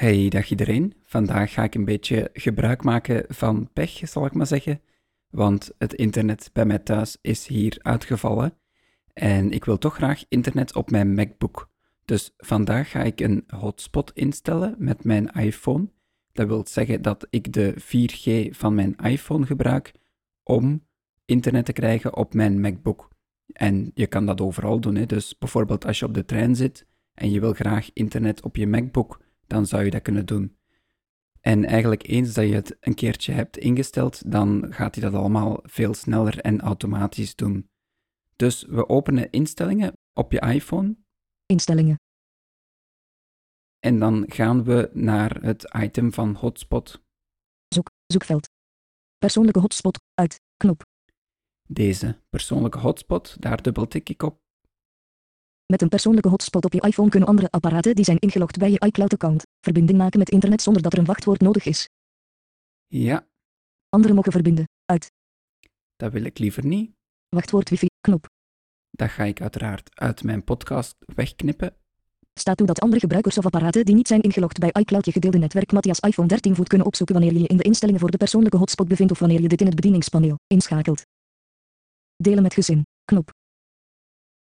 Hey, dag iedereen. Vandaag ga ik een beetje gebruik maken van pech, zal ik maar zeggen. Want het internet bij mij thuis is hier uitgevallen. En ik wil toch graag internet op mijn MacBook. Dus vandaag ga ik een hotspot instellen met mijn iPhone. Dat wil zeggen dat ik de 4G van mijn iPhone gebruik om internet te krijgen op mijn MacBook. En je kan dat overal doen. Hè? Dus bijvoorbeeld als je op de trein zit en je wil graag internet op je MacBook dan zou je dat kunnen doen. En eigenlijk eens dat je het een keertje hebt ingesteld, dan gaat hij dat allemaal veel sneller en automatisch doen. Dus we openen instellingen op je iPhone. Instellingen. En dan gaan we naar het item van hotspot. Zoek, zoekveld. Persoonlijke hotspot, uit, knop. Deze persoonlijke hotspot, daar dubbeltik ik op. Met een persoonlijke hotspot op je iPhone kunnen andere apparaten die zijn ingelogd bij je iCloud-account verbinding maken met internet zonder dat er een wachtwoord nodig is. Ja. Anderen mogen verbinden. Uit. Dat wil ik liever niet. Wachtwoord wifi, knop. Dat ga ik uiteraard uit mijn podcast wegknippen. Staat toe dat andere gebruikers of apparaten die niet zijn ingelogd bij iCloud je gedeelde netwerk Matthias iPhone 13 voet kunnen opzoeken wanneer je je in de instellingen voor de persoonlijke hotspot bevindt of wanneer je dit in het bedieningspaneel inschakelt. Delen met gezin, knop.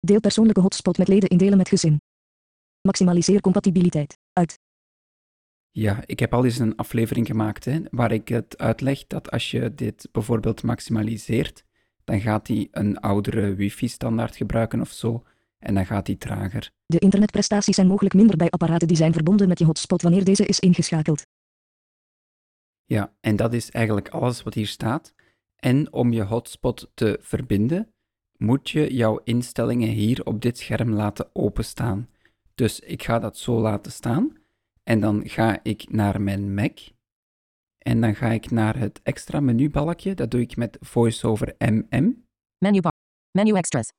Deel persoonlijke hotspot met leden in delen met gezin. Maximaliseer compatibiliteit. Uit. Ja, ik heb al eens een aflevering gemaakt hè, waar ik het uitleg dat als je dit bijvoorbeeld maximaliseert, dan gaat hij een oudere wifi-standaard gebruiken of zo, en dan gaat hij trager. De internetprestaties zijn mogelijk minder bij apparaten die zijn verbonden met je hotspot wanneer deze is ingeschakeld. Ja, en dat is eigenlijk alles wat hier staat. En om je hotspot te verbinden, moet je jouw instellingen hier op dit scherm laten openstaan. Dus ik ga dat zo laten staan en dan ga ik naar mijn Mac en dan ga ik naar het extra menubalkje. Dat doe ik met VoiceOver MM. Menubar. Menu extras.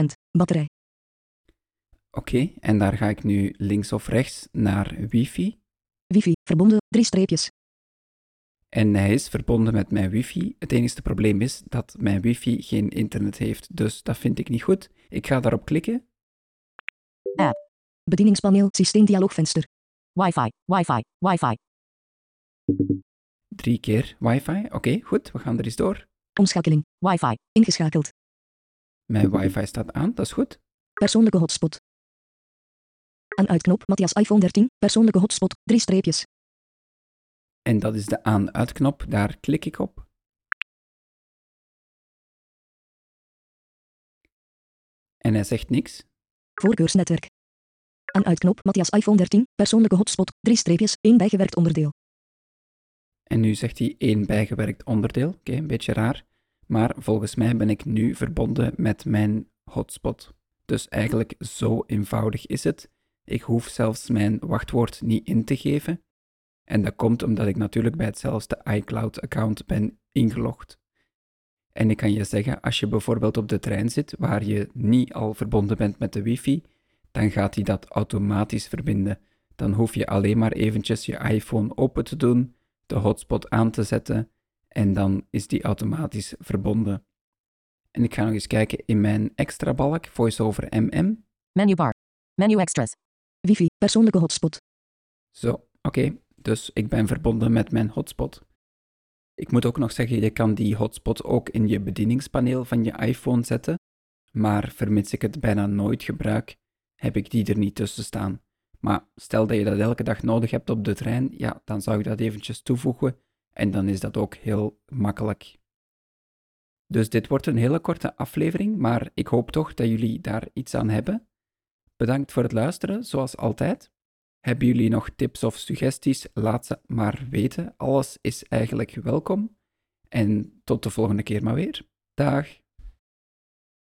88% batterij. Oké, en daar ga ik nu links of rechts naar wifi. Wifi, verbonden, drie streepjes. En hij is verbonden met mijn wifi. Het enige probleem is dat mijn wifi geen internet heeft, dus dat vind ik niet goed. Ik ga daarop klikken. App. Bedieningspaneel, systeemdialoogvenster. Wi-Fi, wifi, wifi. Drie keer wifi. Oké, goed, we gaan er eens door. Omschakeling, wifi, ingeschakeld. Mijn wifi staat aan, dat is goed. Persoonlijke hotspot. Aan uitknop, Matthias iPhone 13, persoonlijke hotspot, drie streepjes. En dat is de aan-uitknop, daar klik ik op. En hij zegt niks. Voorkeursnetwerk. Aan uitknop, Matthias iPhone 13, persoonlijke hotspot, drie streepjes, één bijgewerkt onderdeel. En nu zegt hij één bijgewerkt onderdeel. Oké, een beetje raar. Maar volgens mij ben ik nu verbonden met mijn hotspot. Dus eigenlijk zo eenvoudig is het. Ik hoef zelfs mijn wachtwoord niet in te geven. En dat komt omdat ik natuurlijk bij hetzelfde iCloud-account ben ingelogd. En ik kan je zeggen, als je bijvoorbeeld op de trein zit waar je niet al verbonden bent met de wifi, dan gaat hij dat automatisch verbinden. Dan hoef je alleen maar eventjes je iPhone open te doen, de hotspot aan te zetten en dan is die automatisch verbonden. En ik ga nog eens kijken in mijn extra balk, VoiceOver MM. Menubar. Menu extras. Wifi, persoonlijke hotspot. Zo, oké. Dus ik ben verbonden met mijn hotspot. Ik moet ook nog zeggen, je kan die hotspot ook in je bedieningspaneel van je iPhone zetten, maar vermits ik het bijna nooit gebruik, heb ik die er niet tussen staan. Maar stel dat je dat elke dag nodig hebt op de trein, ja, dan zou ik dat eventjes toevoegen en dan is dat ook heel makkelijk. Dus dit wordt een hele korte aflevering, maar ik hoop toch dat jullie daar iets aan hebben. Bedankt voor het luisteren, zoals altijd. Hebben jullie nog tips of suggesties? Laat ze maar weten. Alles is eigenlijk welkom. En tot de volgende keer maar weer. Dag.